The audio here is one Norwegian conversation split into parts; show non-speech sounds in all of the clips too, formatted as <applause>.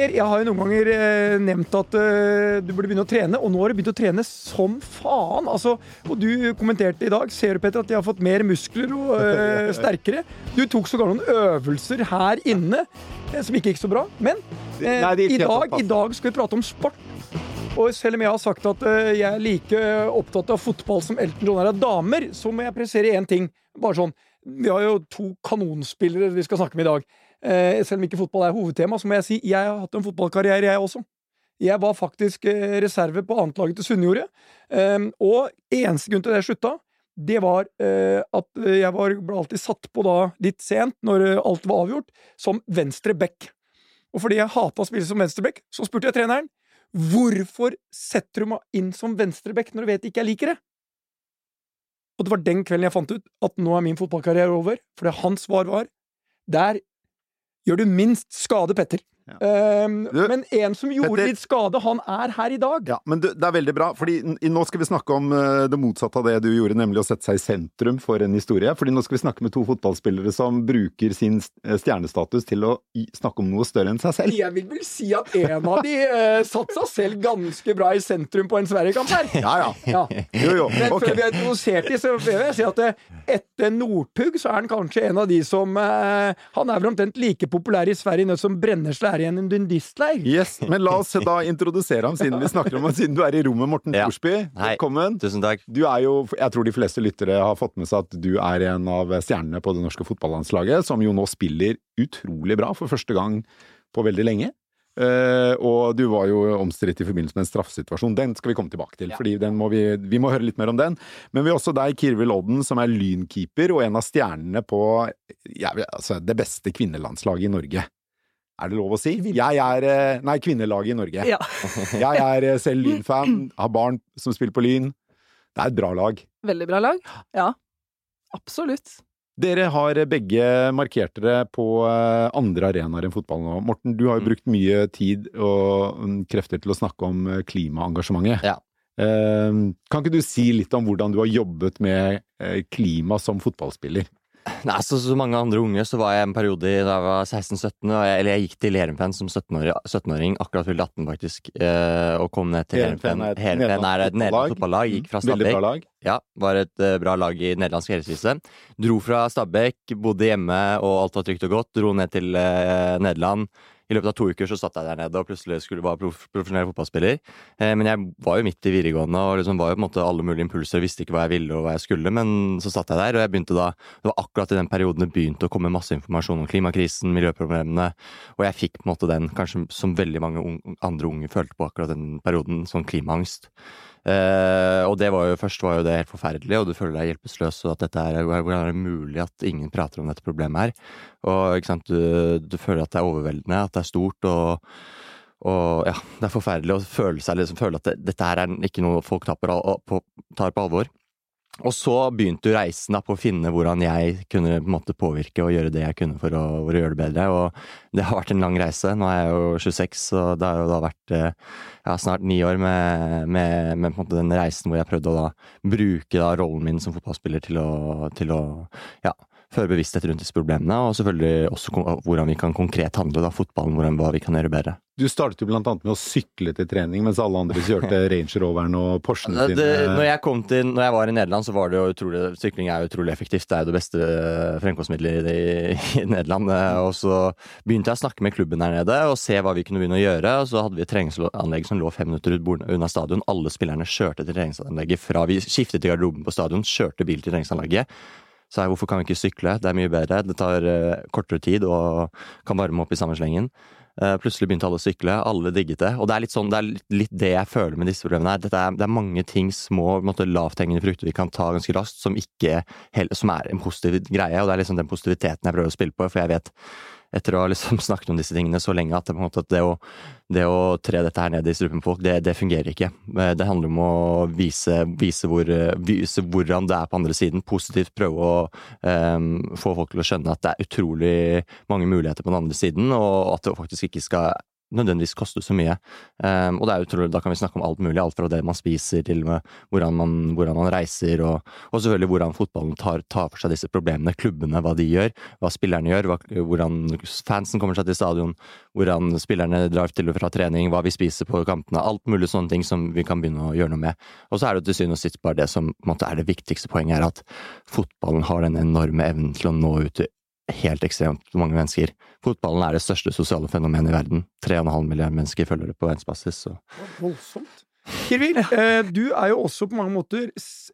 Per, jeg har jo noen ganger eh, nevnt at eh, du burde begynne å trene, og nå har du begynt å trene som faen. Altså, og du kommenterte i dag, ser du Petter, at de har fått mer muskler og <laughs> eh, sterkere. Du tok sågar noen øvelser her inne eh, som ikke gikk så bra. Men eh, Nei, i, dag, i dag skal vi prate om sport. Og selv om jeg har sagt at eh, jeg er like opptatt av fotball som Elton John er av damer, så må jeg pressere én ting. Bare sånn Vi har jo to kanonspillere vi skal snakke med i dag. Eh, selv om ikke fotball er hovedtema, så må jeg si jeg har hatt en fotballkarriere, jeg også. Jeg var faktisk eh, reserve på annetlaget til Sunnjordet. Eh, og eneste grunn til det jeg slutta, det var eh, at jeg var, ble alltid satt på da litt sent, når alt var avgjort, som venstre back. Og fordi jeg hata å spille som venstreback, så spurte jeg treneren hvorfor setter du meg inn som venstreback når du vet ikke jeg liker det? Og det var den kvelden jeg fant ut at nå er min fotballkarriere over, fordi hans svar var der gjør du minst skade, Petter. Ehm, Du, men en som gjorde Petter- litt skade, han er her i dag. Ja, men det, det er veldig bra, fordi nå skal vi snakke om eh, det motsatte av det du gjorde, nemlig å sette seg i sentrum for en historie. Fordi nå skal vi snakke med to fotballspillere som bruker sin eh, stjernestatus til å snakke om noe større enn seg selv. Jeg vil vel si at en av de uh, satte seg selv ganske bra i sentrum på en Sverigekamp her. Ja, ja. Ja. Jo, jo. Men okay. før vi har introdusert dem, så vil jeg si at etter Northug så er han kanskje en av de som uh, Han er vel omtrent like populær i Sverige nå som Brennesle er i en dundistleir. Yes, men la oss da introdusere ham, siden vi snakker om ham, siden du er i rommet, Morten <laughs> Ja. Thorsby. Hei. Velkommen. Tusen takk. Du er jo, jeg tror de fleste lyttere har fått med seg at du er en av stjernene på det norske fotballandslaget, som jo nå spiller utrolig bra for første gang på veldig lenge. Uh, og du var jo omstridt i forbindelse med en straffesituasjon. Den skal vi komme tilbake til, fordi den må vi, vi må høre litt mer om den. Men vi har også deg, Kirvil Odden, som er lynkeeper og en av stjernene på ja, altså, det beste kvinnelandslaget i Norge. Er det lov å si? Jeg er eh, Nei, kvinnelaget i Norge. Ja. <laughs> Jeg er eh, selv Lyn-fan, har barn som spiller på Lyn. Det er et bra lag. Veldig bra lag. Ja. Absolutt. Dere har begge markert dere på eh, andre arenaer enn fotball nå. Morten, du har jo Mm. brukt mye tid og mm, krefter til å snakke om klimaengasjementet. Ja. Kan ikke du si litt om hvordan du har jobbet med klima som fotballspiller? Nei, så, så mange andre unge så var jeg en periode i- da jeg var 16-17, eller jeg gikk til Heerenveen som 17-åring, 17-åring, akkurat fylte 18 faktisk, eh, og kom ned til Heerenveen er Heerenveen. er et nederlandsk fotballag, gikk fra Stabæk. Ja, var et eh, bra lag i nederlandsk helsevise. Dro fra Stabæk, bodde hjemme og alt var trygt og godt. Dro ned til eh, Nederland. I løpet av to uker så satt jeg der nede og plutselig skulle være prof profesjonell fotballspiller. Eh, men jeg var jo midt i videregående og liksom var jo på en måte alle mulige impulser. Visste ikke hva jeg ville og hva jeg skulle, men så satt jeg der. Og jeg begynte da Det var akkurat i den perioden det begynte å komme masse informasjon om klimakrisen, miljøproblemene. Og jeg fikk på en måte den, kanskje som veldig mange unge, andre unge følte på akkurat den perioden, sånn klimaangst. Eh, og det var jo først var jo det helt forferdelig, og du føler deg hjelpeløs. Hvordan er det mulig at ingen prater om dette problemet her? Og du, du føler at det er overveldende, at det er stort, og, og ja, det er forferdelig å føle seg liksom, føle at det, dette her er ikke noe folk tar på, tar på alvor. Og så begynte jo reisen da på å finne hvordan jeg kunne på påvirke og gjøre det jeg kunne for å, for å gjøre det bedre. Og det har vært en lang reise. Nå er jeg jo 26, og det har jo da vært eh, ja, snart ni år med, med, med på en måte den reisen hvor jeg prøvde å da bruke da rollen min som fotballspiller til å, til å ja, føre bevissthet rundt disse problemene, og selvfølgelig også hvordan vi kan konkret handle da, fotballen, hvordan, hva vi kan gjøre bedre. Du startet jo blant annet med å sykle til trening, mens alle andre kjørte <laughs> Range Roveren og Porschen sine. når, jeg kom til, når jeg var i Nederland, så var det jo utrolig Sykling er jo utrolig effektivt. Det er jo det beste fremkomstmiddelet i, i Nederland. Eh, Og så begynte jeg å snakke med klubben der nede og se hva vi kunne begynne å gjøre. Og så hadde vi et treningsanlegg som lå fem minutter ut unna stadion. Alle spillerne kjørte til treningsanlegget fra vi skiftet til garderoben på stadion, kjørte bil til treningsanlegget. Så jeg, hvorfor kan vi ikke sykle? Det er mye bedre. Det tar eh, kortere tid og kan varme opp i samme slengen. Eh, plutselig begynte alle å sykle, alle digget det. Og det er litt sånn, det er litt, det jeg føler med disse problemene her. Er, det er mange ting, små, lavthengende frukter vi kan ta ganske raskt, som, ikke, som er en positiv greie. Og det er liksom den positiviteten jeg prøver å spille på, for jeg vet etter å ha liksom <laughs> snakket om disse tingene så lenge at det, måte, det, å, det å tre dette her ned i strupen på folk, det, det fungerer ikke. Eh, Det handler om å vise, vise, hvor, eh, vise hvordan det er på andre siden. Positivt prøve å um, få folk til å skjønne at det er utrolig mange muligheter på den andre siden, og at det faktisk ikke skal nødvendigvis koste så mye. Um, og det er utrolig, da kan vi snakke om alt mulig, alt fra det man spiser til med hvordan man, hvordan man reiser, og, og, selvfølgelig hvordan fotballen tar, tar, for seg disse problemene. Klubbene, hva de gjør, hva spillerne gjør, hva, hvordan fansen kommer seg til stadion, hvordan spillerne drar til og fra trening, hva vi spiser på kampene. Alt mulig sånne ting som vi kan begynne å gjøre noe med. Og så er det til syvende og sist bare det som måte, er det viktigste poenget, er at fotballen har den enorme evnen til å nå ut til helt ekstremt mange mennesker. Fotballen er det største sosiale fenomenet i verden. 3,5 milliarder mennesker følger det på verdensbasis. Så. Voldsomt. Kirvil, eh, du er jo også på mange måter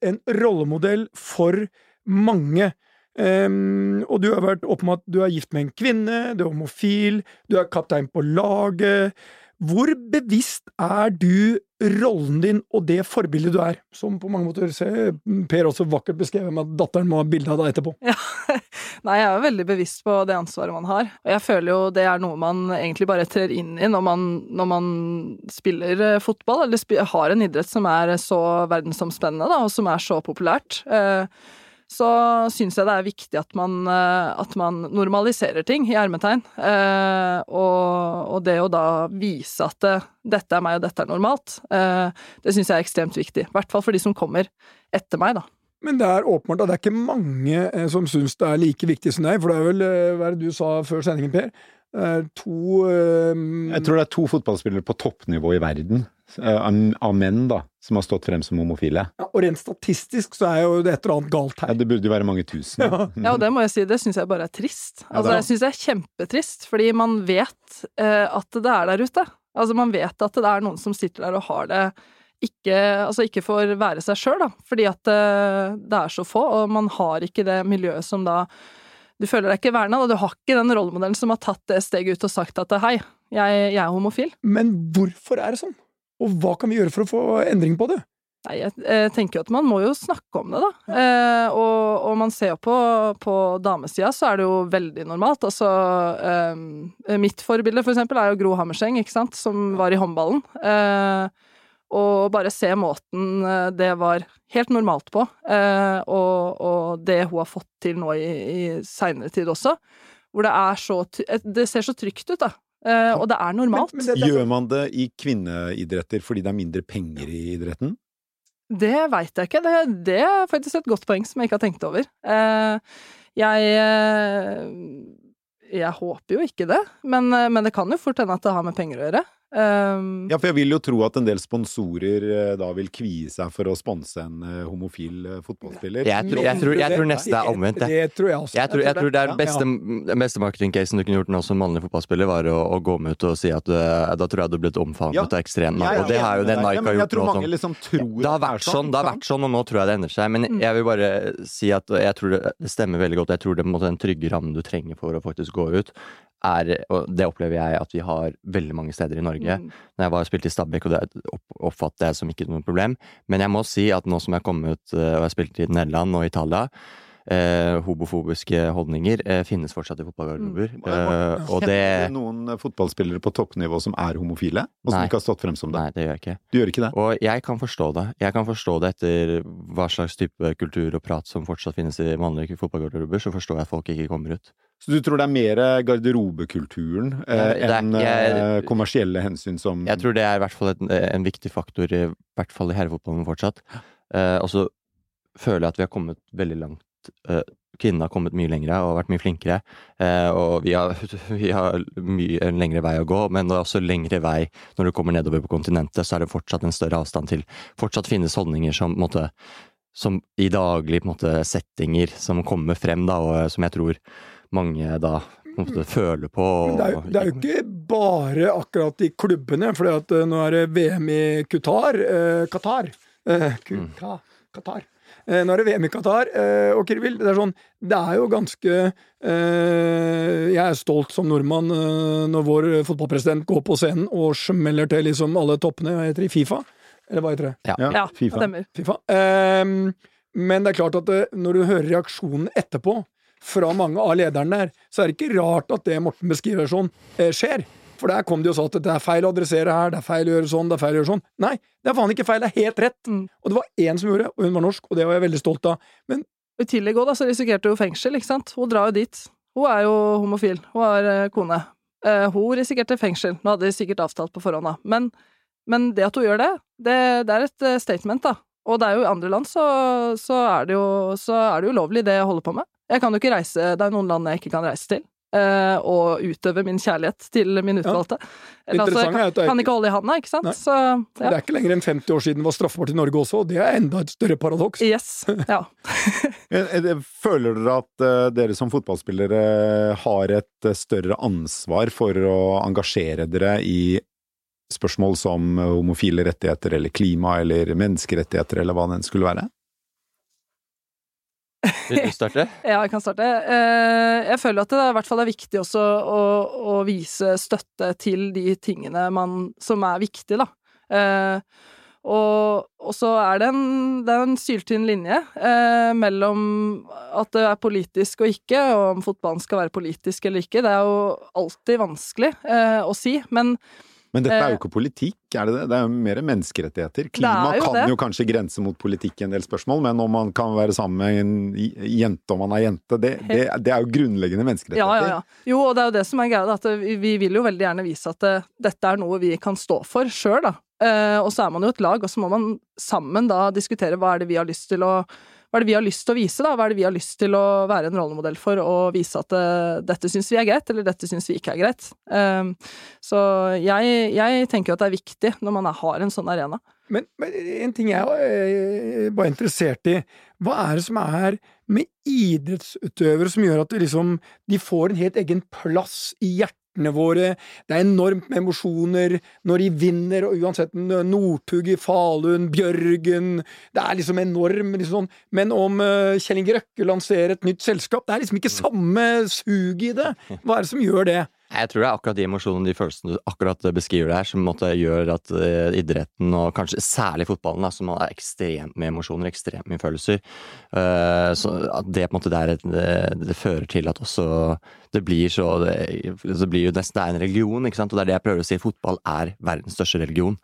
en rollemodell for mange. Um, og du har vært åpen om at du er gift med en kvinne, du er homofil, du er kaptein på laget. Hvor bevisst er du rollen din og det forbildet du er? Som på mange måter ser Per også vakkert beskrevet med at datteren må ha bilde av deg etterpå. Ja. <laughs> Nei, jeg er jo veldig bevisst på det ansvaret man har. Og jeg føler jo det er noe man egentlig bare trer inn i når man, når man spiller eh, fotball, eller har en idrett som er så verdensomspennende, da, og som er så populært. Eh, så syns jeg det er viktig at man, eh, at man normaliserer ting, i ermetegn. Eh, og, og, det å da vise at det, eh, dette er meg, og dette er normalt, eh, det syns jeg er ekstremt viktig. I hvert fall for de som kommer etter meg, da. Men det er åpenbart at det er ikke mange eh, som syns det er like viktig som deg, for det er vel hva er det du sa før sendingen, Per? to Jeg tror det er to fotballspillere på toppnivå i verden av menn da, som har stått frem som homofile. Ja, og rent statistisk så er jo det et eller annet galt her. Ja, det burde jo være mange tusen. Ja, <laughs> ja og det må jeg si, det syns jeg bare er trist. Altså, ja, jeg syns det er kjempetrist, fordi man vet eh, at det er der ute. Altså, man vet at det er noen som sitter der og har det ikke, altså ikke får være seg sjøl, da, fordi at eh, det er så få, og man har ikke det miljøet som da du føler deg ikke verna, og du har ikke den rollemodellen som har tatt det steget ut og sagt at hei, jeg, jeg er homofil. Men hvorfor er det sånn? Og hva kan vi gjøre for å få endring på det? Nei, jeg, tenker jo at man må jo snakke om det, da. Ja. Eh, og, og, man ser jo på, på damesida, så er det jo veldig normalt. Altså eh, Mitt forbilde, for eksempel, er jo Gro Hammerseng, ikke sant, som var i håndballen. Eh, og bare se måten eh, det var helt normalt på, eh, og, og, det hun har fått til nå i, i seinere tid også. Hvor det er så Det ser så trygt ut, da. Uh, og det er normalt. Men, men det, Gjør man det i kvinneidretter fordi det er mindre penger i idretten? Det veit jeg ikke. Det, det, er faktisk et godt poeng som jeg ikke har tenkt over. Uh, jeg uh, Jeg håper jo ikke det, men, men det kan jo fort hende at det har med penger å gjøre. Um, ja, for jeg vil jo tro at en del sponsorer uh, da vil kvie seg for å sponse en uh, homofil uh, fotballspiller. Jeg tror, jeg, tror, jeg tror, neste er omvendt, det. det tror jeg også. Jeg tror, jeg tror det er beste, ja. beste marketingcasen du kunne gjort nå som mannlig fotballspiller, var å, å, gå med ut og si at da tror jeg du ble omfavnet ja. av ekstremt. Ja, og det har jo det Nike har gjort nå. Sånn. Liksom det har vært sånn, det har vært sånn, og nå tror jeg det endrer seg. Men mm. jeg vil bare si at jeg tror det, det stemmer veldig godt. Jeg tror det er den trygge rammen du trenger for å faktisk gå ut, er, og det opplever jeg at vi har veldig mange steder i Norge. Mm. Når jeg var og spilte i Stabæk, og det oppfatter jeg som ikke noe problem. Men jeg må si at nå som jeg har kommet ut og jeg har spilt i Nederland og Italia, eh, hobofobiske holdninger eh, finnes fortsatt i fotballgarderober. Mm. Eh, og det Noen fotballspillere på toppnivå som er homofile, og som nei, ikke har stått frem som det? Nei, det gjør jeg ikke. Du gjør ikke det? Og jeg kan forstå det. Jeg kan forstå det etter hva slags type kultur og prat som fortsatt finnes i vanlige fotballgarderober, så forstår jeg at folk ikke kommer ut. Så du tror det er mer garderobekulturen eh, enn eh, kommersielle hensyn som Jeg tror det er i hvert fall en, en viktig faktor, i hvert fall i herrefotballen fortsatt. Eh, og så føler jeg at vi har kommet veldig langt Eh, kvinnene har kommet mye lengre og vært mye flinkere. Eh, og vi har, <laughs> vi har mye en lengre vei å gå, men det er også lengre vei når du kommer nedover på kontinentet, så er det fortsatt en større avstand til Fortsatt finnes holdninger som, måte, som i daglige måte, settinger som kommer frem, da, og eh, som jeg tror mange da måte, føler på. Og, det er, jo, det er, jo ikke bare akkurat i klubbene, for nå er det VM i Qatar. Eh, Qatar. Uh, Qatar. Eh, nå er det VM i Qatar, eh, og Kirvil, det er sånn Det er jo ganske eh, Jeg er stolt som nordmann når vår fotballpresident går på scenen og smeller til liksom alle toppene. Hva heter de? Fifa? Eller hva heter det? Ja, ja, ja FIFA. stemmer. FIFA. Um, men det er klart at det, når du hører reaksjonen etterpå fra mange av lederne der, så er det ikke rart at det Morten beskriver sånn, skjer. For der kom de og sa at det er feil å adressere her, det er feil å gjøre sånn, det er feil å gjøre sånn. Nei, det er faen ikke feil, det er helt rett. Mm. Og det var én som gjorde og hun var norsk, og det var jeg veldig stolt av. Men i tillegg òg, da, så risikerte hun fengsel, ikke sant. Hun drar jo dit. Hun er jo homofil. Hun har eh, kone. Eh, hun risikerte fengsel. Nå hadde de sikkert avtalt på forhånd, da. Men, men det at hun gjør det, det, det er et eh, statement, da. Og det er jo i andre land så, så, er det jo, så er det jo ulovlig, det jeg holder på med. Jeg kan jo ikke reise Det er noen land jeg ikke kan reise til. Uh, og utøve min kjærlighet til min utvalgte. Eller, altså, jeg er kan, er kan ikke holde i handa, ikke sant? Så, ja. Det er ikke lenger enn 50 år siden det var straffbart i Norge også, og det er enda et større paradoks. Yes. Ja. <laughs> Eh, Føler dere at eh, dere som fotballspillere har et større ansvar for å engasjere dere i spørsmål som homofile rettigheter eller klima eller menneskerettigheter eller hva det enn skulle være? Vil du starte? <laughs> Ja, jeg kan starte. Eh, Jeg føler at det i hvert fall er viktig også å, å vise støtte til de tingene man, som er viktige, da. Eh, Og, og så er det en, det er en syltynn linje eh, mellom at det er politisk og ikke, og om fotballen skal være politisk eller ikke. Det er jo alltid vanskelig eh, å si, men Men dette er jo Eh, ikke politikk, er det det? Det er jo mer menneskerettigheter. er Klima jo kan det. jo kanskje grense mot politikk i en del spørsmål, men om man kan være sammen med en jente om man er jente, det, det, det er jo grunnleggende menneskerettigheter. ja, ja. Jo, og det er jo det som er greia, at vi, vi vil jo veldig gjerne vise at dette er noe vi kan stå for sjøl, da. Eh, og så er man jo et lag, og så må man sammen da diskutere hva er det vi har lyst til å hva er det vi har lyst til å vise, da? Hva er det vi har lyst til å være en rollemodell for, og vise at uh, dette syns vi er greit, eller dette syns vi ikke er greit. Um, så jeg, jeg tenker at det er viktig når man har en sånn arena. Men, men en ting jeg er bare interessert i, hva er det som er med idrettsutøvere som gjør at liksom, de får en helt egen plass i hjertene våre? Det er enormt med emosjoner når de vinner, og uansett Northug i Falun, Bjørgen Det er liksom enorm liksom, sånn. Men om uh, Kjell Inge Røkke lanserer et nytt selskap, det er liksom ikke samme sug i det. Hva er det som gjør det? Jeg tror det er akkurat de emosjonene, de følelsene du akkurat beskriver der, som gjør at eh, idretten, og kanskje særlig fotballen, da, som er ekstremt med emosjoner, ekstremt mye følelser, eh, så at det på en måte det, er et, det, det fører til at også det blir så det, det blir jo nesten det er en religion, ikke sant, og det er det jeg prøver å si. Fotball er verdens største religion.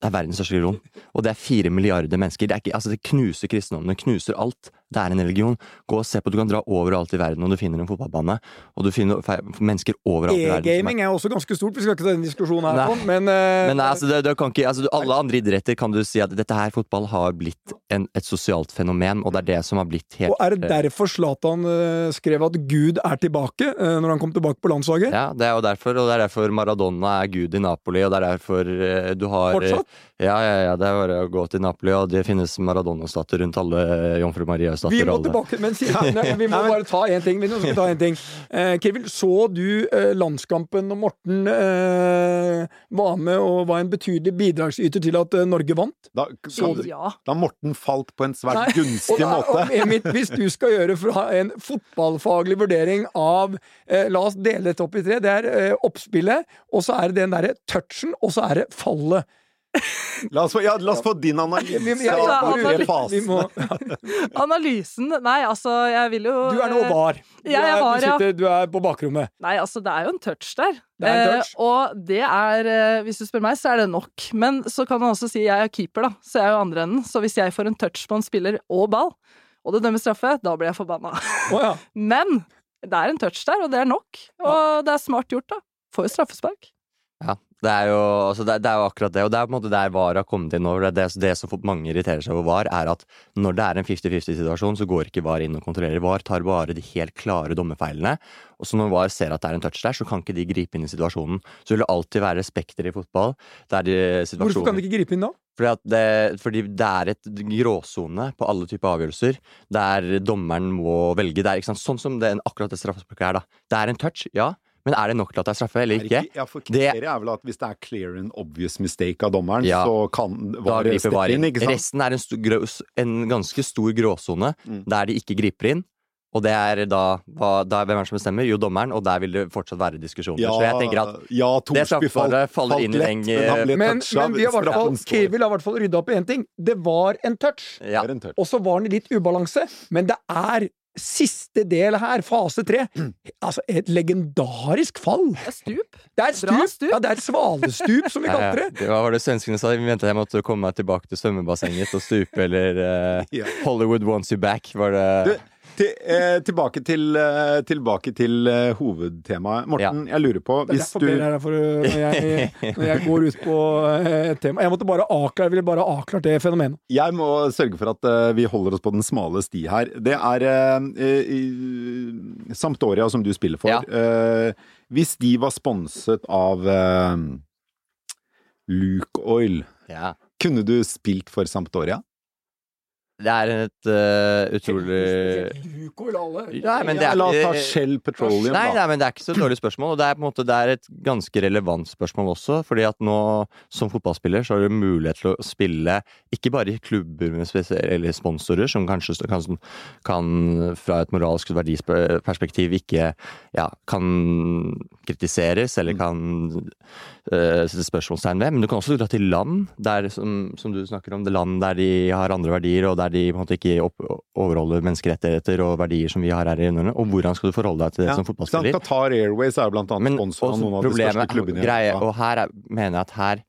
Det er verdens største religion. Og det er fire milliarder mennesker. Det, ikke, altså det knuser kristendommen, det knuser alt. Det er en religion. Gå og se på, Du kan dra overalt i verden, og du finner en fotballbane. Og du finner mennesker overalt i verden. er- E-gaming er også ganske stort, vi skal ikke ta den diskusjonen her, Nei. men, uh, Men altså, det, det kan ikke, altså, alle andre idretter kan du si at dette her fotball har blitt en, et sosialt fenomen, og det er det som har blitt helt Og er det derfor Zlatan uh, skrev at Gud er tilbake, uh, når han kom tilbake på landslaget? Ja, det er jo derfor, og det er derfor Maradona er gud i Napoli, og det er derfor eh, du har Fortsatt? Ja, ja, ja, det er bare å gå til Napoli, og det finnes Maradona-statuer rundt alle eh, Jomfru Maria-statuer. Vi må alle. tilbake, men siden, <laughs> nei, vi må bare ta én ting. Vi skal ta en ting. Eh, Kevin, så du eh, landskampen når Morten eh, var med og var en betydelig bidragsyter til at eh, Norge vant? Da, Så du- Ja. da Morten falt på en svært Nei, gunstig da- måte. og Emil, hvis du skal gjøre en fotballfaglig vurdering av eh, La oss dele dette opp i tre. Det er eh, oppspillet, og så er det den derre touchen, og så er det fallet. <laughs> La oss få, ja, la oss få din analyse ja, vi- av de fasene. må, <laughs> Analysen Nei, altså, jeg vil jo du er nå var. Du, Ja, jeg er, var, du, ja. sitter, du er på bakrommet. Nei, altså, det er jo en touch der. Det er en touch. Eh, og det er, eh, hvis du spør meg, så er det nok. Men så kan man også si jeg er keeper, da, så jeg er jo andre enden. Så hvis jeg får en touch på en spiller og ball, og det dømmer straffe, da blir jeg forbanna. Oh, ja. <laughs> Men det er en touch der, og det er nok. Og det er smart gjort, da. Får jo straffespark. Ja, det er jo, altså det, det er jo akkurat det, og det er på en måte der VAR har kommet inn nå. Det, det, det som mange irriterer seg over VAR, er at når det er en 50-50-situasjon, så går ikke VAR inn og kontrollerer. VAR tar bare de helt klare dommerfeilene. Og så når VAR ser at det er en touch der, så kan ikke de gripe inn i situasjonen. Så vil det alltid være spekter i fotball. Er Hvorfor kan de ikke gripe inn da? fordi, at det, fordi det er et gråsone på alle typer avgjørelser, der dommeren må velge. Det er ikke sant? Sånn som det, akkurat det straffesparket er, da. Det er en touch, ja, men er det nok til at det er straffe eller Er ikke? ikke- Ja, for Kriteriet er vel at hvis det er clear and obvious mistake av dommeren, Ja. så kan Da VAR griper VAR inn. ikke sant? Resten er en, sto- grå- en ganske stor gråsone Mm. der de ikke griper inn. Og det er da, hva, da Hvem er det som bestemmer? Jo, dommeren. Og der vil det fortsatt være diskusjoner. Ja, så jeg tenker at ja, det Thorsby faller falt inn i lett, den, men Men, men vi har i hvert fall, Kevil har i hvert fall rydda opp i én ting. Det var en touch. ja, touch. Og så var den i litt ubalanse, men det er siste del her, fase tre. Altså, et legendarisk fall. Det er stup. Det er stup. stup. Ja, det er et svalestup, som vi <laughs> ja, kalte ja. det. Det var hva var det svenskene sa? Vi mente jeg måtte komme meg tilbake til svømmebassenget og stupe, eller uh, <laughs> Ja. Hollywood wants you back, var det Du, Til, eh, tilbake til, eh, tilbake til eh, hovedtemaet. Morten, jeg lurer på Det er hvis derfor du Per er her for, uh, når, jeg, <laughs> når jeg går ut på uh, et tema. Jeg måtte bare avklare, jeg ville bare avklart det fenomenet. Jeg må sørge for at eh, vi holder oss på den smale sti her. Det er eh, eh, Sampdoria som du spiller for. Ja. Eh, hvis de var sponset av eh, Luke Oil, Ja. kunne du spilt for Sampdoria? Det er et uh, utrolig Ja, men det er La oss ta Shell Petroleum, Nei, da. nei, men det er ikke så dårlig spørsmål, og det er på en måte det er et ganske relevant spørsmål også. fordi at nå som fotballspiller så har du mulighet til å spille ikke bare i klubber med spesielle eller sponsorer, som kanskje kan, kan fra et moralsk verdiperspektiv ikke ja, kan kritiseres eller kan uh, sette spørsmålstegn ved. Men du kan også dra til land der, som, som du snakker om, det land der de har andre verdier, og der de på en måte ikke overholder menneskerettigheter og verdier som vi har her i Norden. Og hvordan skal du forholde deg til det Ja, som sant? fotballspiller? Qatar Airways er jo blant annet sponsor av noen av de største klubbene i Europa. og her er, mener jeg at her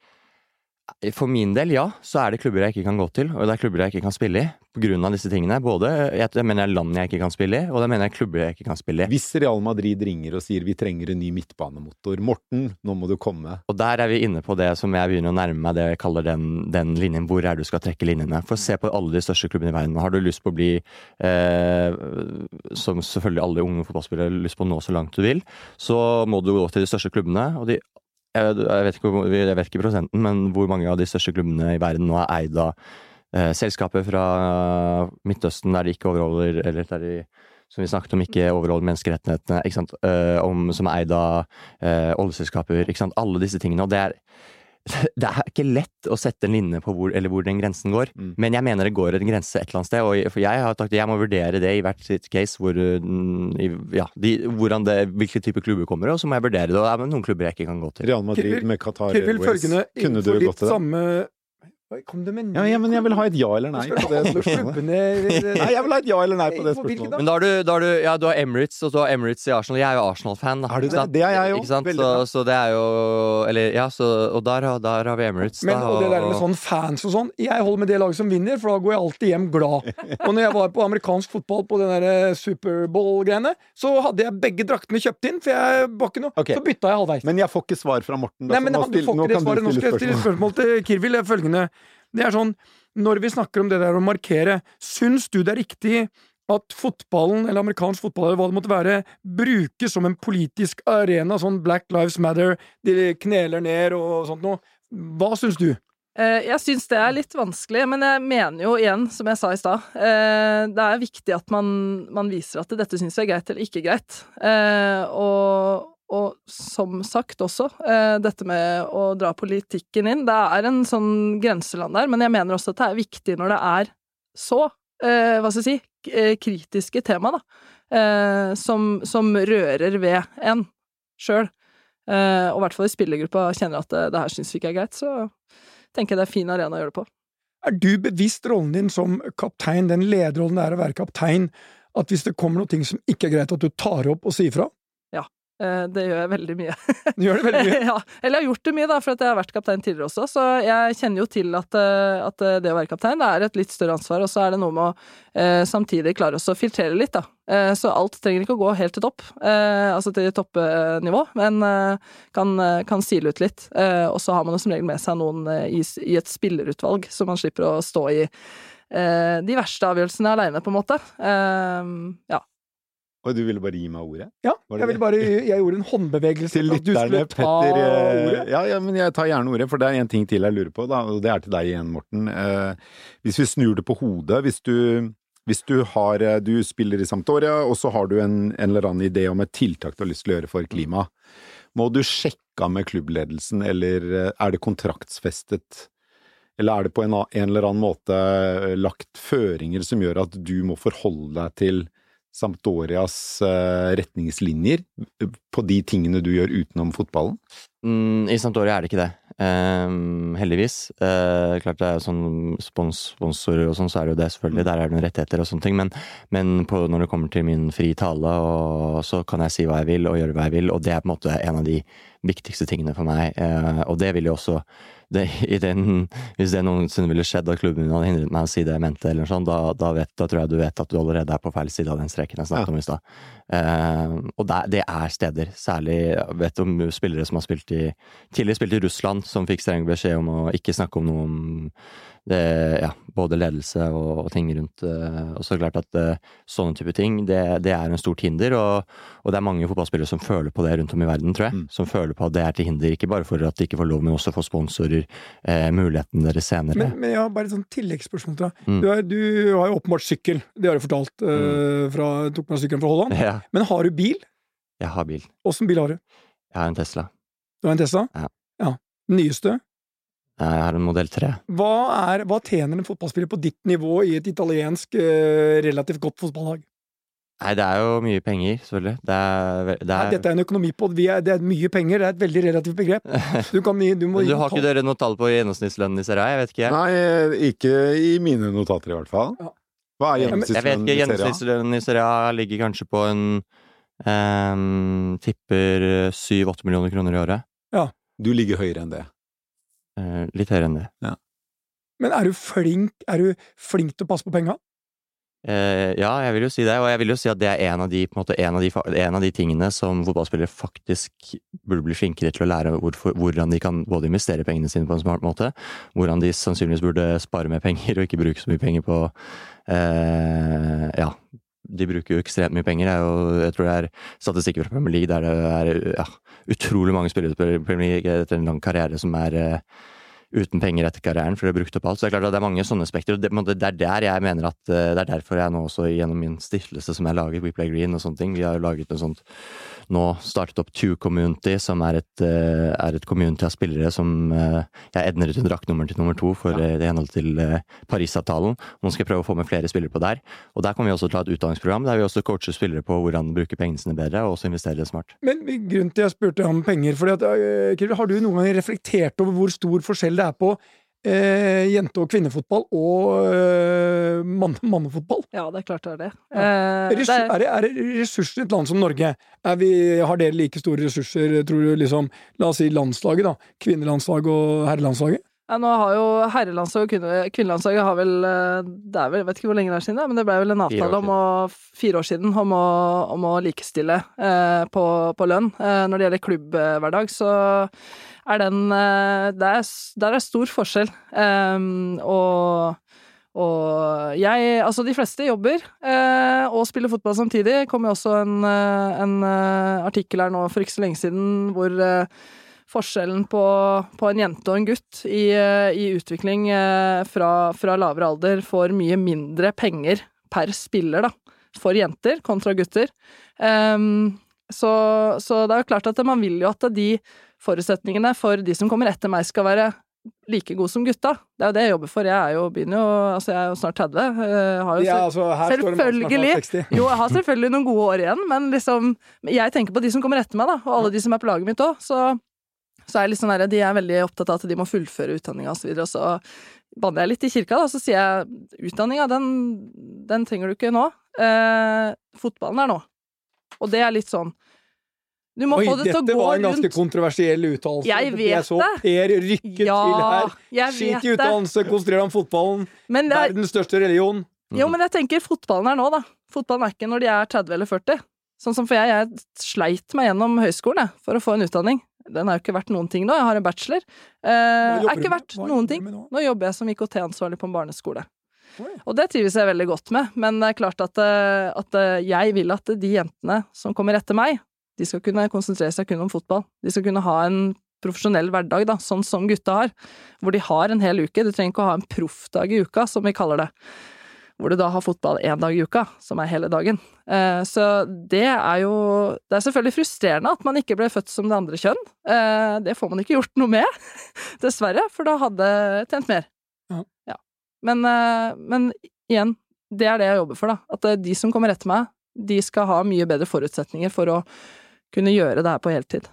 For min del, ja, så er det klubber jeg ikke kan gå til, og det er klubber jeg ikke kan spille i. På grunn av disse tingene. Både jeg, jeg mener land jeg ikke kan spille i, og det mener jeg klubber jeg ikke kan spille i. Hvis Real Madrid ringer og sier vi trenger en ny midtbanemotor, Morten, nå må du komme. Og der er vi inne på det som jeg begynner å nærme meg det jeg kaller den, den linjen. Hvor er det du skal trekke linjene? For se på alle de største klubbene i verden. Har du lyst på å bli, eh, som selvfølgelig alle unge fotballspillere har lyst på å nå så langt du vil, så må du gå til de største klubbene. og de jeg, vet ikke, jeg vet ikke prosenten, men hvor mange av de største klubbene i verden nå er eid av eh, selskaper fra Midtøsten der de ikke overholder Eller der de som vi snakket om, ikke overholder menneskerettighetene, ikke om, som er eid av eh, oljeselskaper. Alle disse tingene. Og det er, <laughs> det er ikke lett å sette en linje på hvor, eller hvor den grensen går, Mm. men jeg mener det går en grense et eller annet sted. Og jeg- jeg har sagt jeg må vurdere det i hvert sitt case, hvor, i, ja, de, hvordan det, hvilke type klubber kommer, og så må jeg vurdere det. Og det er noen klubber jeg ikke kan gå til. Real Madrid med Qatar Airways. Kunne du gått til det? samme Kom det med ny Ja, ja, men jeg vil ha et ja eller nei på det spørsmålet. Nei, jeg vil ha et ja eller nei på det spørsmålet. Men da har du, da har du, ja, du har Emirates, og du har Emirates i Arsenal. Jeg er jo Arsenal-fan, da. Er du det? Det er jeg jo. Ikke sant? Så, så det er jo Eller, ja, så, og der, har- der har vi Emirates, Men da. og det der med sånn fans og sånn Jeg holder med det laget som vinner, for da går jeg alltid hjem glad. Og når jeg var på amerikansk fotball på den der eh, Superbowl-greiene, så hadde jeg begge draktene kjøpt inn, for jeg var ikke noe okay. Så bytta jeg halvveis. Men jeg får ikke svar fra Morten. Da, Nei, men så nå, han- du får nå ikke det svaret. Nå skal jeg stille spørsmål. til Kirvil. Følgende Det er sånn Når vi snakker om det der å markere, syns du det er riktig at fotballen, eller amerikansk fotball, eller hva det måtte være, brukes som en politisk arena, sånn Black Lives Matter, de kneler ned og sånt noe? Hva syns du? Eh, Jeg syns det er litt vanskelig, men jeg mener jo igjen, som jeg sa i stad, eh, det er viktig at man, man viser at dette syns vi er greit eller ikke greit. Eh, Og, og som sagt også, eh, dette med å dra politikken inn, det er en sånn grenseland der, men jeg mener også at det er viktig når det er så, eh, hva skal jeg si, eh, kritiske tema, da, som, som rører ved en sjøl. Og i hvert fall i spillergruppa kjenner at det, det her syns vi ikke er greit, så tenker jeg det er fin arena å gjøre det på. Er du bevisst rollen din som kaptein, den lederrollen det er å være kaptein, at hvis det kommer noe som ikke er greit, at du tar opp og sier fra? Eh, Det gjør jeg veldig mye. <laughs> Du gjør det veldig mye. <laughs> ja, eller jeg har gjort det mye, da, for at jeg har vært kaptein tidligere også. Så jeg kjenner jo til at, eh, at det å være kaptein det er et litt større ansvar, og så er det noe med å eh, samtidig klare å filtrere litt, da. Eh, så alt trenger ikke å gå helt til topp, eh, altså til toppnivå, men eh, kan, eh, kan sile ut litt. Eh, og så har man jo som regel med seg noen eh, i, i et spillerutvalg, så man slipper å stå i eh, de verste avgjørelsene aleine, på en måte. Eh, ja. Og du ville bare gi meg ordet? Ja, jeg ville bare Jeg gjorde en håndbevegelse Til lytterne, Petter eh, ordet. ja, ja, men jeg tar gjerne ordet, for det er en ting til jeg lurer på, da, og det er til deg igjen, Morten. Eh, hvis vi snur det på hodet, hvis du, hvis du har eh, Du spiller i Sampdoria, og så har du en, en eller annen idé om et tiltak du har lyst til å gjøre for klima. Må du sjekke av med klubbledelsen, eller eh, er det kontraktsfestet? Eller er det på en, en eller annen måte lagt føringer som gjør at du må forholde deg til Sampdorias eh, retningslinjer på de tingene du gjør utenom fotballen? Mm, I Sampdoria er det ikke det. Um, heldigvis. Uh, klart det er jo sånn spons, sponsorer og sånn, så er det jo det, selvfølgelig. Der er det noen rettigheter og sånne ting. Men, men på, når det kommer til min fri tale, og, så kan jeg si hva jeg vil og gjøre hva jeg vil, og det er på en måte en av de viktigste tingene for meg. Uh, og det vil jo også det, i den, hvis det noensinne ville skjedd at klubben min hadde hindret meg å si det jeg mente, eller noe sånt, da, da, vet, da tror jeg du vet at du allerede er på feil side av den streken jeg snakket Ja. om i stad. Eh, og det, det er steder, særlig jeg vet om spillere som har spilt i tidligere spilt i Russland, som fikk streng beskjed om å ikke snakke om noe om det, ja, både ledelse og, og ting rundt. eh, og så er det klart at eh, sånne type ting, det, det er en stort hinder, og, og det er mange fotballspillere som føler på det rundt om i verden, tror jeg. Mm. Som føler på at det er til hinder, ikke bare for at de ikke får lov, men også for sponsorer, eh, muligheten deres senere. Men, men har bare et sånt tilleggsspørsmål til deg. Mm. Du, er, du har jo åpenbart sykkel, det har du fortalt. eh, fra, tok med sykkelen fra Holland. Ja, Men har du bil? jeg har bil. Åssen bil har du? Jeg har en Tesla. Du har en Tesla? Ja. ja. Nyeste? Jeg har en modell 3. Hva, er, hva tjener en fotballspiller på ditt nivå i et italiensk eh, relativt godt fotballag? Nei, det er jo mye penger, selvfølgelig. Det er, det er... Nei, dette er en økonomipod. Vi er, det er mye penger. Det er et veldig relativt begrep. <laughs> Du, kan, du må du har ikke dere noe tall på gjennomsnittslønnen i Serie A? Jeg vet ikke. Nei, ikke i mine notater i hvert fall. Ja. Hva er gjennomsnittslønnen ikke. i Serie A? Gjennomsnittslønnen i Serie A ligger kanskje på en um, Tipper syv-åtte millioner kroner i året. Ja. Du ligger høyere enn det. Eh, litt høyere enn det. Men er du flink Er du flink til å passe på penga? Eh, ja, jeg vil jo si det, og jeg vil jo si at det er en av de, på en måte, en av de, en av de tingene som fotballspillere faktisk burde bli flinkere til å lære hvorfor, hvordan de kan både investere pengene sine på en smart måte, hvordan de sannsynligvis burde spare mer penger og ikke bruke så mye penger på eh, Ja, de bruker jo ekstremt mye penger. Er jo, jeg tror det er statistikker fra Premier League der det er ja, utrolig mange spillere i Premier League etter en lang karriere som er eh, uten penger etter karrieren, for de har brukt opp alt. Så det er klart at det er mange sånne spekter. og Det, en det er der jeg mener at eh, Det er derfor jeg nå også gjennom min stiftelse som jeg lager, We Play Green og sånne ting, vi har jo laget en sånt nå startet opp Two Community, som er et, eh, er et community av spillere som eh, Jeg edner ut draktnummeren til nummer to for Ja. i henhold til Parisavtalen. Nå skal jeg prøve å få med flere spillere på der. Og der kommer vi også til å ha et utdanningsprogram der vi også coacher spillere på hvordan bruke pengene sine bedre, og også investere smart. Men grunnen til jeg spurte om penger fordi at, Har du noen gang reflektert over hvor stor forskjell det er på eh, jente- og kvinnefotball og eh, mann mannefotball? Ja, det er klart det er det. Eh, Ressurs, det er, er, det, er ressurser i et land som Norge? Er vi, har dere like store ressurser, tror du, liksom, la oss si landslaget, da? Kvinnelandslaget og herrelandslaget? ja, nå har jo herrelandslaget og kvinnelandslaget har vel eh, Det er vel, jeg vet ikke hvor lenge det er siden, men det ble vel en Fire avtale om å Fire år siden om å, om å likestille eh, på, på lønn. Eh, når det gjelder klubbhverdag, så er den eh, det er, Der er stor forskjell. Um, og og jeg Altså, de fleste jobber eh, og spiller fotball samtidig. Det kom jo også en, eh, en artikkel her nå for ikke så lenge siden hvor eh, forskjellen på, på en jente og en gutt i, i utvikling fra, fra lavere alder får mye mindre penger per spiller, da, for jenter kontra gutter. Ehm, så, så det er jo klart at man vil jo at de forutsetningene for de som kommer etter meg, skal være like gode som gutta. Det er jo det jeg jobber for. Jeg er jo, begynner jo, altså jeg er jo snart 30. eh, har jo Ja, altså, her står det Selvfølgelig. snart 60. jo, jeg har selvfølgelig noen gode år igjen, men liksom Jeg tenker på de som kommer etter meg, da, og alle de som er på laget mitt òg. Så, så er jeg litt sånn der, de er veldig opptatt av at de må fullføre utdanninga osv. Og, så banner jeg litt i kirka, da, så sier jeg utdanninga, den, den trenger du ikke nå. Eh, fotballen er nå. Og det er litt sånn Du må Oi, få det til å dette var en ganske rundt. kontroversiell uttalelse. Jeg vet vet så det. Per rykke til her. jeg Skit i utdannelse, konsentrer deg om fotballen. Er, Verdens største religion. Jo, men jeg tenker fotballen er nå, da. Fotballen er ikke når de er 30 eller 40. Sånn som for jeg, jeg sleit meg gjennom høyskolen jeg, for å få en utdanning. Den er jo ikke verdt noen ting nå, jeg har en bachelor. Eh, er ikke verdt noen ting. nå? Nå jobber jeg som IKT-ansvarlig på en barneskole. Og det trives jeg veldig godt med, men det er klart at, eh, at eh, jeg vil at de jentene som kommer etter meg, de skal kunne konsentrere seg kun om fotball. De skal kunne ha en profesjonell hverdag, da, sånn som gutta har, hvor de har en hel uke. Du trenger ikke å ha en proffdag i uka, som vi kaller det. Hvor du da har fotball én dag i uka, som er hele dagen. Eh, så det er jo Det er selvfølgelig frustrerende at man ikke ble født som det andre kjønn. Eh, det får man ikke gjort noe med, <laughs> dessverre, for da hadde jeg tjent mer. Ja. Men, eh, men igjen, det er det jeg jobber for, da. At de som kommer etter meg, de skal ha mye bedre forutsetninger for å kunne gjøre det her på heltid.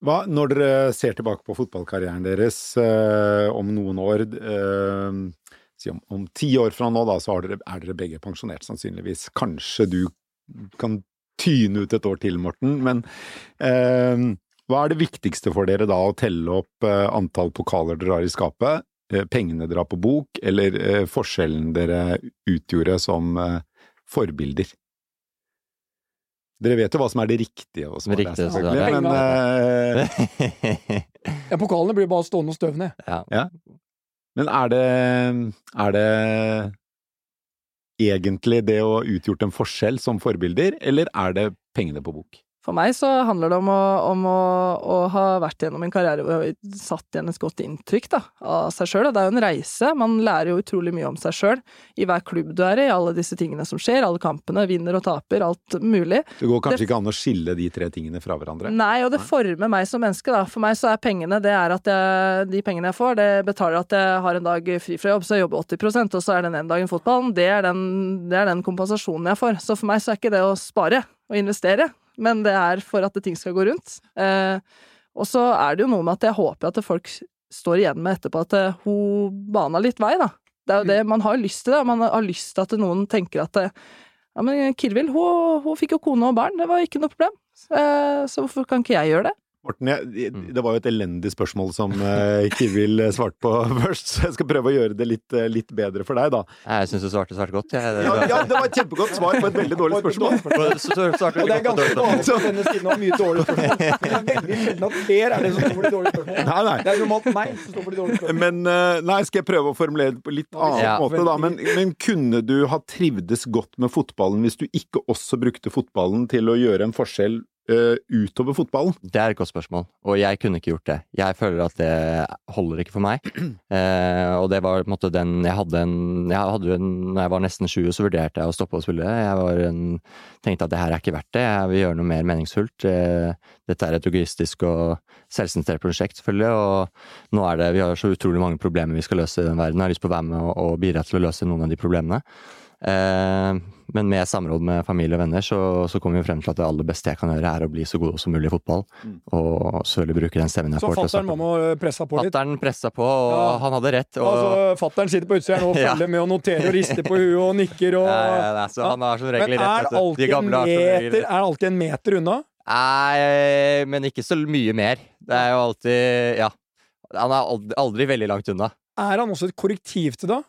Hva, når dere ser tilbake på fotballkarrieren deres eh, om noen år eh, si om, om ti år fra nå, da, så dere, er dere begge pensjonert, sannsynligvis. Kanskje du kan tyne ut et år til, Morten, men eh, Hva er det viktigste for dere da, å telle opp eh, antall pokaler dere har i skapet, eh, pengene dere har på bok, eller eh, forskjellen dere utgjorde som forbilder? Dere vet jo hva som er det riktige, og som er det Riktige, så det er- men, <laughs> uh... Ja, pokalene blir bare stående og støvne. ja. men er det Er det egentlig det å ha utgjort en forskjell som forbilder, eller er det pengene på bok? For meg så handler det om å, om å, å ha vært gjennom en karriere hvor jeg har satt igjen et godt inntrykk da, av seg sjøl. Det er jo en reise. Man lærer jo utrolig mye om seg sjøl i hver klubb du er i, alle disse tingene som skjer, alle kampene, vinner og taper, alt mulig. Det går kanskje Det- ikke an å skille de tre tingene fra hverandre? Nei, og det former meg som menneske, da. For meg så er pengene det er at jeg, de pengene jeg får, det betaler at jeg har en dag fri fra jobb, så jeg jobber 80% og så er den ene dagen fotballen. Det er den, det er den kompensasjonen jeg får. Så for meg så er ikke det å spare og investere, men det er for at ting skal gå rundt. Eh, og så er det jo noe med at jeg håper at folk står igjen med etterpå at eh, hun bana litt vei, da. Det er jo det, man har lyst til det, man har lyst til at noen tenker at eh, ja, men Kirvil, hun, hun fikk jo kone og barn, det var ikke noe problem. Eh, Så hvorfor kan ikke jeg gjøre det? Morten, jeg, det var jo et elendig spørsmål som uh, Kivil svarte på <laughs> først, så jeg skal prøve å gjøre det litt, eh, litt bedre for deg, da. Jeg syns du svarte svært godt. Jeg, Ja, ja, det var et kjempegodt svar på et veldig dårlig spørsmål. Og det er ganske vanlig på denne siden å ha mye dårlige spørsmål. <laughs> Det er veldig sjelden at Per er det som står for de dårlige spørsmålene. Nei, nei. Det er normalt meg som står for de dårlige spørsmålene. Men eh, nei, skal jeg prøve å formulere det på litt annen Ja. måte, da. Men, men kunne du ha trivdes godt med fotballen hvis du ikke også brukte fotballen til å gjøre en forskjell eh, utover fotballen? Det er et godt spørsmål, og jeg kunne ikke gjort det. Jeg føler at det holder ikke for meg. Uh, <clears throat> og det var på en måte den Jeg hadde en, jeg hadde en Når jeg var nesten 20, så vurderte jeg å stoppe å spille. Jeg var en, tenkte at det her er ikke verdt det. Jeg vil gjøre noe mer meningsfullt. Uh, dette er et egoistisk og selvsentrert prosjekt, selvfølgelig. Og nå er det Vi har så utrolig mange problemer vi skal løse i den verden. Jeg har lyst på å være med og, og bidra til å løse noen av de problemene. Eh, men med samråd med familie og venner så, så kommer vi frem til at det aller beste jeg kan gjøre, er å bli så god som mulig i fotball. Og selvfølgelig bruke den stemmen jeg får Så fatter'n snakke. må pressa på litt. Fattern pressa på, og Ja. han hadde rett. Og, Altså, Fatter'n sitter på utsida nå og <laughs> Ja. følger med og noterer og rister på huet og nikker og <laughs> ja, ja, så han har som regel Men rett. er vet. De alltid en gamle har meter, er alltid en meter unna? Nei, men ikke så mye mer. Det er jo alltid Ja. Han er aldri, aldri veldig langt unna. Er han også et korrektiv til det?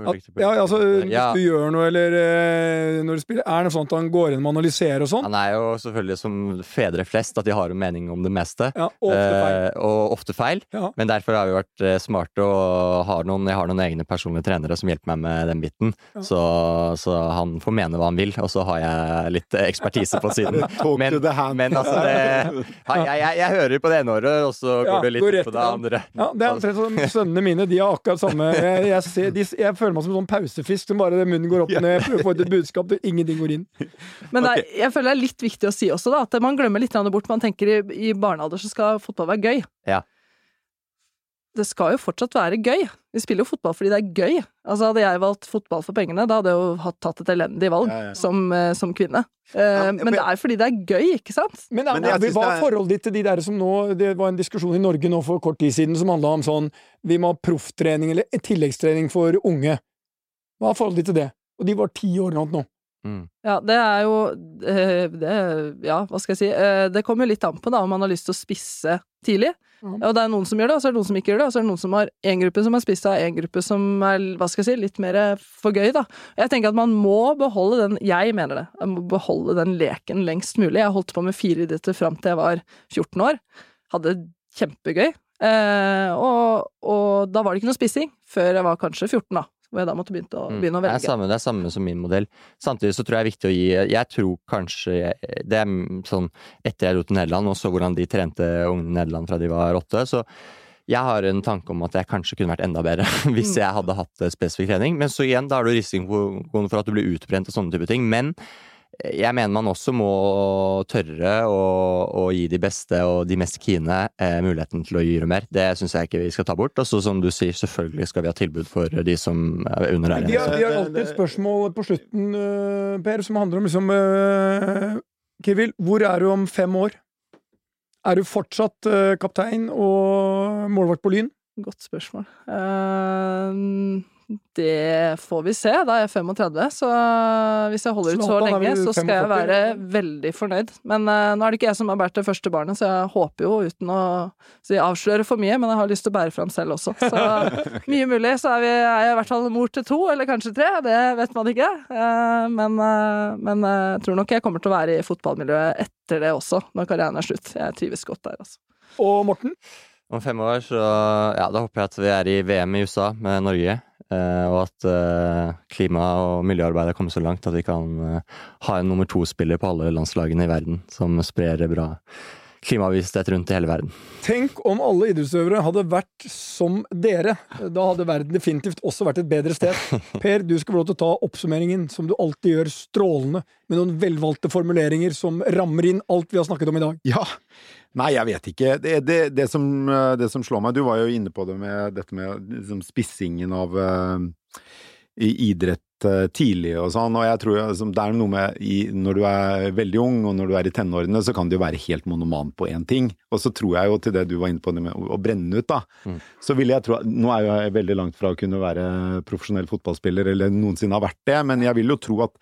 At, ja, altså, hvis du gjør noe, eller eh, når du spiller Er det sånn at han går inn og analyserer og sånn? Han er jo selvfølgelig som fedre flest, at de har en mening om det meste. Ja, og ofte feil. Eh, og ofte feil. Ja. Men derfor har vi vært eh, smarte og har noen, jeg har noen egne personlige trenere som hjelper meg med den biten. Ja. Så, så han får mene hva han vil, og så har jeg litt ekspertise på siden. <laughs> Men, men altså det, jeg, jeg, jeg hører på det ene året, og så Ja, går det litt på det andre. Ja, det er omtrent som sønnene mine. De har akkurat samme Jeg, jeg, ser, de, jeg føler meg som en sånn pausefisk som bare munnen går opp og ned. Jeg prøver å få ut et budskap og ingenting går inn. <laughs> Men det er, jeg føler det er litt viktig å si også, da, at man glemmer litt bort. Man tenker i, i barnealder så skal fotball være gøy. Ja. Det skal jo fortsatt være gøy. Vi spiller jo fotball fordi det er gøy. Altså Hadde jeg valgt fotball for pengene, da hadde jeg jo tatt et elendig valg Ja, ja. Som, eh, som kvinne. Eh, Ja, men det er fordi det er gøy, ikke sant? Men, Men jeg hva er- forholdet ditt til de der som nå Det var en diskusjon i Norge nå for kort tid siden som handla om sånn Vi må ha profftrening eller tilleggstrening for unge. Hva er forholdet ditt til det? Og de var ti år eller noe nå. Mm. Ja, det er jo eh, det, Ja, hva skal jeg si. Eh, Det kommer jo litt an på da om man har lyst til å spisse tidlig. Mm. Og det er noen som gjør det, og så er det noen som ikke gjør det. Og så er det noen som har en gruppe som har spissa, en gruppe som er hva skal jeg si, litt mer for gøy, da. Og jeg tenker at man må beholde den Jeg mener det. Man må beholde den leken lengst mulig. Jeg holdt på med fire idretter fram til jeg var 14 år. Hadde kjempegøy. Eh, og, og da var det ikke noe spissing før jeg var kanskje 14, da. Hvor jeg da måtte begynne å, Mm. begynne å Det er, velge. samme, det er samme som min modell. Samtidig så tror jeg det er viktig å gi Jeg tror kanskje jeg, Det er sånn Etter jeg dro til Nederland og så hvordan de trente ungene i Nederland fra de var åtte, så jeg har en tanke om at jeg kanskje kunne vært enda bedre <laughs> hvis jeg hadde hatt eh, spesifikk trening. Men så igjen, da har du risikoen for at du blir utbrent og sånne type ting. Men jeg mener man også må tørre å, å gi de beste og de mest kine eh, muligheten til å gjøre mer. Det syns jeg ikke vi skal ta bort. Og så som du sier, selvfølgelig skal vi ha tilbud for de som er under der. Vi har, vi har alltid et spørsmål på slutten, eh, Per, som handler om liksom uh, Kivil, hvor er du om fem år? Er du fortsatt uh, kaptein og målvakt på Lyn? Godt spørsmål. Eh, Det får vi se. Da er jeg 35, så hvis jeg holder ut så lenge, så skal jeg være veldig fornøyd. Men uh, nå er det ikke jeg som har båret det første barnet, så jeg håper jo, uten å si, avsløre for mye, men jeg har lyst til å bære fram selv også. Så <laughs> <laughs> mye mulig så er, vi, er jeg i hvert fall mor til to, eller kanskje tre. Det vet man ikke. Uh, men, uh, men jeg tror nok jeg kommer til å være i fotballmiljøet etter det også, når karrieren er slutt. Jeg trives godt der, altså. Og Morten? Om fem år så ja, da håper jeg at vi er i VM i USA med Norge. Eh, og at eh, klima- og miljøarbeidet kommet så langt at vi kan eh, ha en nummer to-spiller på alle landslagene i verden som sprer bra klimabevissthet rundt i hele verden. Tenk om alle idrettsøvere hadde vært som dere. Da hadde verden definitivt også vært et bedre sted. <laughs> Per, du skal få lov til å ta oppsummeringen, som du alltid gjør strålende, med noen velvalgte formuleringer som rammer inn alt vi har snakket om i dag. Ja. Nei, jeg vet ikke. Det, det, det, som, eh, det som slår meg Du var jo inne på det med dette med liksom, spissingen av uh, idrett eh, tidlig og sånn, og jeg tror liksom, det er noe med i, Når du er veldig ung, og når du er i tenårene, så kan du jo være helt monoman på én ting. Og så tror jeg jo til det du var inne på med å, brenne ut, da. Mm. Så ville jeg tro Nå er jo jeg veldig langt fra å kunne være profesjonell fotballspiller, eller noensinne har vært det, men jeg vil jo tro at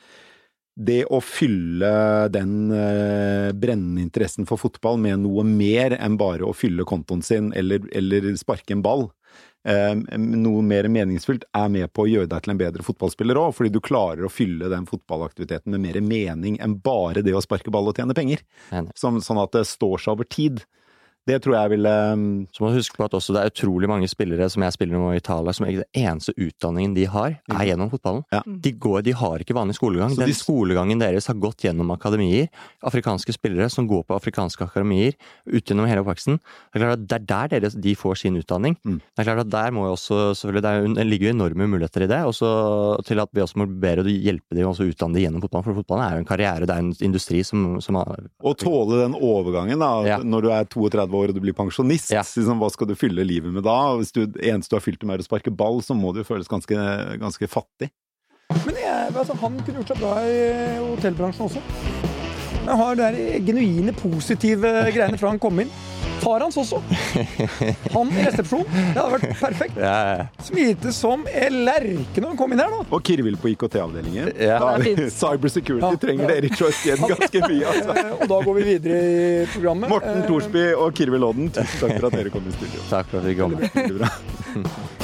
det å fylle den eh, brennende interessen for fotball med noe mer enn bare å fylle kontoen sin eller, eller sparke en ball, noe mer meningsfylt, er med på å gjøre deg til en bedre fotballspiller òg, fordi du klarer å fylle den fotballaktiviteten med mer mening enn bare det å sparke ball og tjene penger. Sånn, sånn at det står seg over tid. Det tror jeg ville Så må du huske på at også det er utrolig mange spillere som jeg spiller med i Italia, som den eneste utdanningen de har, er gjennom fotballen. Ja. De, går, de har ikke vanlig skolegang. Så Den de- skolegangen deres har gått gjennom akademier. Afrikanske spillere som går på afrikanske akademier ut gjennom hele oppveksten. Det er klart at det er der deres, de får sin utdanning. Mm. Det er klart at der må jo også, selvfølgelig, det, er, det ligger jo enorme muligheter i det, også til at vi også må bedre å hjelpe dem og utdanne dem gjennom fotballen. For fotballen er jo en karriere, det er en industri som, som har Å tåle den overgangen, da, Ja. når du er 32 år og du blir pensjonist. Ja. Liksom, hva skal du fylle livet med da? Hvis du, det eneste du har fylt det med er å sparke ball, så må det jo føles ganske, ganske fattig. Men jeg, altså, han kunne gjort seg bra i hotellbransjen også. Han har der genuine, positive greiene fra han kom inn. Far hans også. Han i resepsjon. Det hadde vært perfekt. Ja, Smilte som en lerke når han kom inn her, da. Og Kirvil på IKT-avdelingen. Ja. Da er Det er vi- fint. Cybersecurity Ja. trenger ganske mye. Altså. <laughs> Og da går vi videre i programmet. Morten Thorsby og Kirvil Odden, tusen takk for at dere kom i studio. takk for at vi kom. Veldig bra.